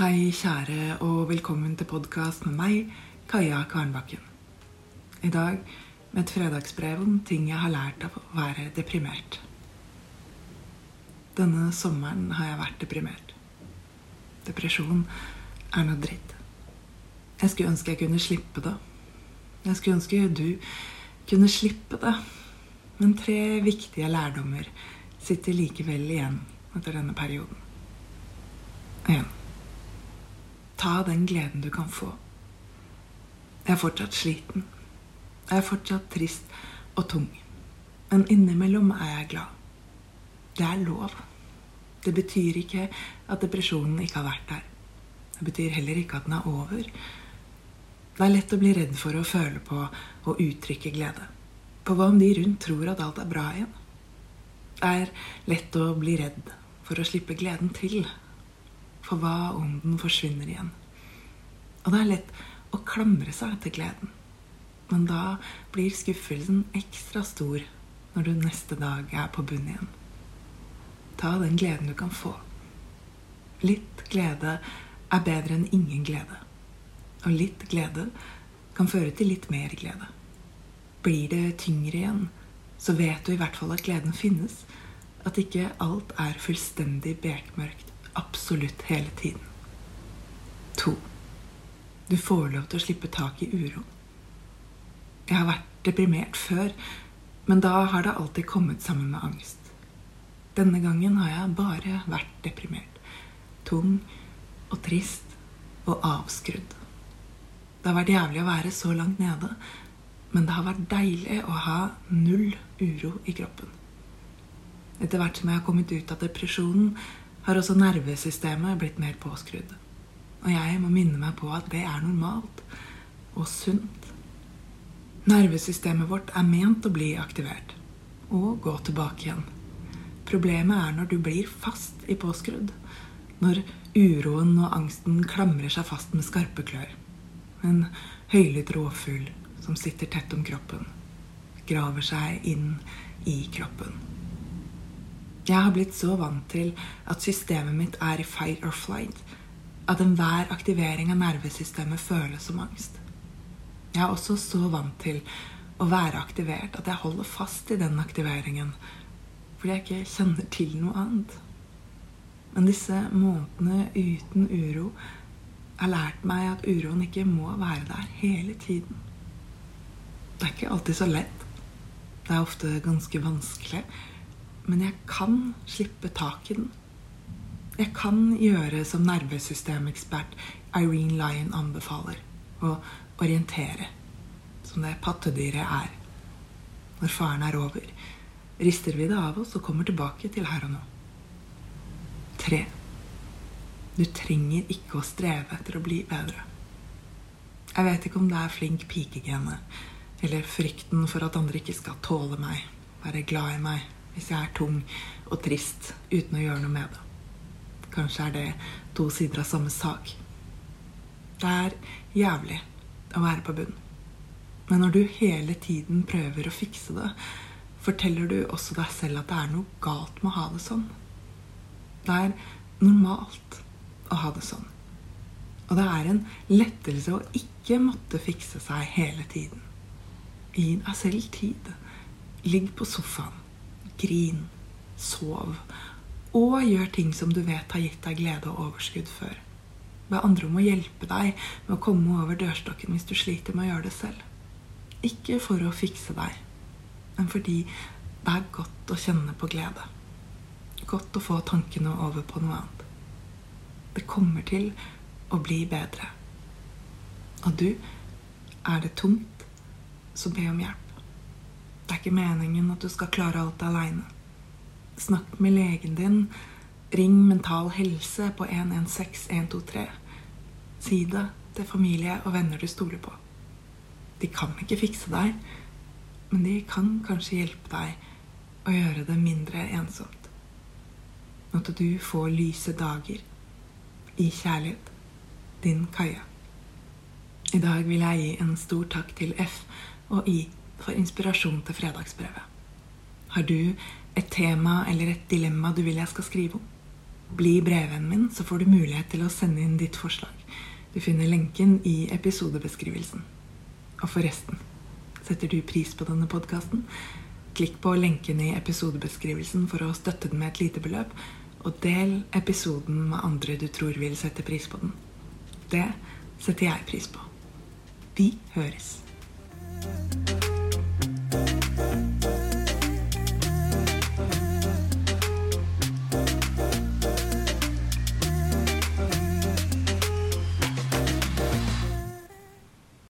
Hei, kjære, og velkommen til podkast med meg, Kaja Kvarnbakken. I dag med et fredagsbrev om ting jeg har lært av å være deprimert. Denne sommeren har jeg vært deprimert. Depresjon er noe dritt. Jeg skulle ønske jeg kunne slippe det. Jeg skulle ønske du kunne slippe det. Men tre viktige lærdommer sitter likevel igjen etter denne perioden. 1. Ta den gleden du kan få. Jeg er fortsatt sliten. Jeg er fortsatt trist og tung. Men innimellom er jeg glad. Det er lov. Det betyr ikke at depresjonen ikke har vært der. Det betyr heller ikke at den er over. Det er lett å bli redd for å føle på og uttrykke glede. For hva om de rundt tror at alt er bra igjen? Det er lett å bli redd for å slippe gleden til for hva om den forsvinner igjen? Og det er lett å klamre seg til gleden. Men da blir skuffelsen ekstra stor når du neste dag er på bunn igjen. Ta den gleden du kan få. Litt glede er bedre enn ingen glede. Og litt glede kan føre til litt mer glede. Blir det tyngre igjen, så vet du i hvert fall at gleden finnes. At ikke alt er fullstendig bekmørkt absolutt hele tiden. To. Du får lov til å slippe tak i uro. Jeg har vært deprimert før, men da har det alltid kommet sammen med angst. Denne gangen har jeg bare vært deprimert. Tung og trist og avskrudd. Det har vært jævlig å være så langt nede, men det har vært deilig å ha null uro i kroppen. Etter hvert som jeg har kommet ut av depresjonen, har også nervesystemet blitt mer påskrudd. Og jeg må minne meg på at det er normalt og sunt. Nervesystemet vårt er ment å bli aktivert og gå tilbake igjen. Problemet er når du blir fast i påskrudd. Når uroen og angsten klamrer seg fast med skarpe klør. En høylytt rovfugl som sitter tett om kroppen, graver seg inn i kroppen. Jeg har blitt så vant til at systemet mitt er i fight or flight at enhver aktivering av nervesystemet føles som angst. Jeg er også så vant til å være aktivert at jeg holder fast i den aktiveringen fordi jeg ikke kjenner til noe annet. Men disse månedene uten uro har lært meg at uroen ikke må være der hele tiden. Det er ikke alltid så lett. Det er ofte ganske vanskelig men jeg kan slippe tak i den. Jeg kan gjøre som nervesystemekspert Irene Lyon anbefaler, å orientere, som det pattedyret er. Når faren er over, rister vi det av oss og kommer tilbake til her og nå. Tre. Du trenger ikke å streve etter å bli bedre. Jeg vet ikke om det er flink pikegenet eller frykten for at andre ikke skal tåle meg, være glad i meg, hvis jeg er tung og trist uten å gjøre noe med det. Kanskje er det to sider av samme sak. Det er jævlig å være på bunn. Men når du hele tiden prøver å fikse det, forteller du også deg selv at det er noe galt med å ha det sånn. Det er normalt å ha det sånn. Og det er en lettelse å ikke måtte fikse seg hele tiden. Gi deg selv tid. Ligg på sofaen grin, sov og gjør ting som du vet har gitt deg glede og overskudd før. Be andre om å hjelpe deg med å komme over dørstokken hvis du sliter med å gjøre det selv. Ikke for å fikse deg, men fordi det er godt å kjenne på glede. Godt å få tankene over på noe annet. Det kommer til å bli bedre. Og du, er det tungt, så be om hjelp. Det er ikke meningen at du skal klare alt aleine. Snakk med legen din. Ring Mental Helse på 116123. Si det til familie og venner du stoler på. De kan ikke fikse deg, men de kan kanskje hjelpe deg å gjøre det mindre ensomt. At du får lyse dager i kjærlighet. Din Kaja. I dag vil jeg gi en stor takk til F og I for inspirasjon til fredagsbrevet. Har du et tema eller et dilemma du vil jeg skal skrive om? Bli brevvennen min, så får du mulighet til å sende inn ditt forslag. Du finner lenken i episodebeskrivelsen. Og forresten, setter du pris på denne podkasten? Klikk på lenken i episodebeskrivelsen for å støtte den med et lite beløp, og del episoden med andre du tror vil sette pris på den. Det setter jeg pris på. Vi høres.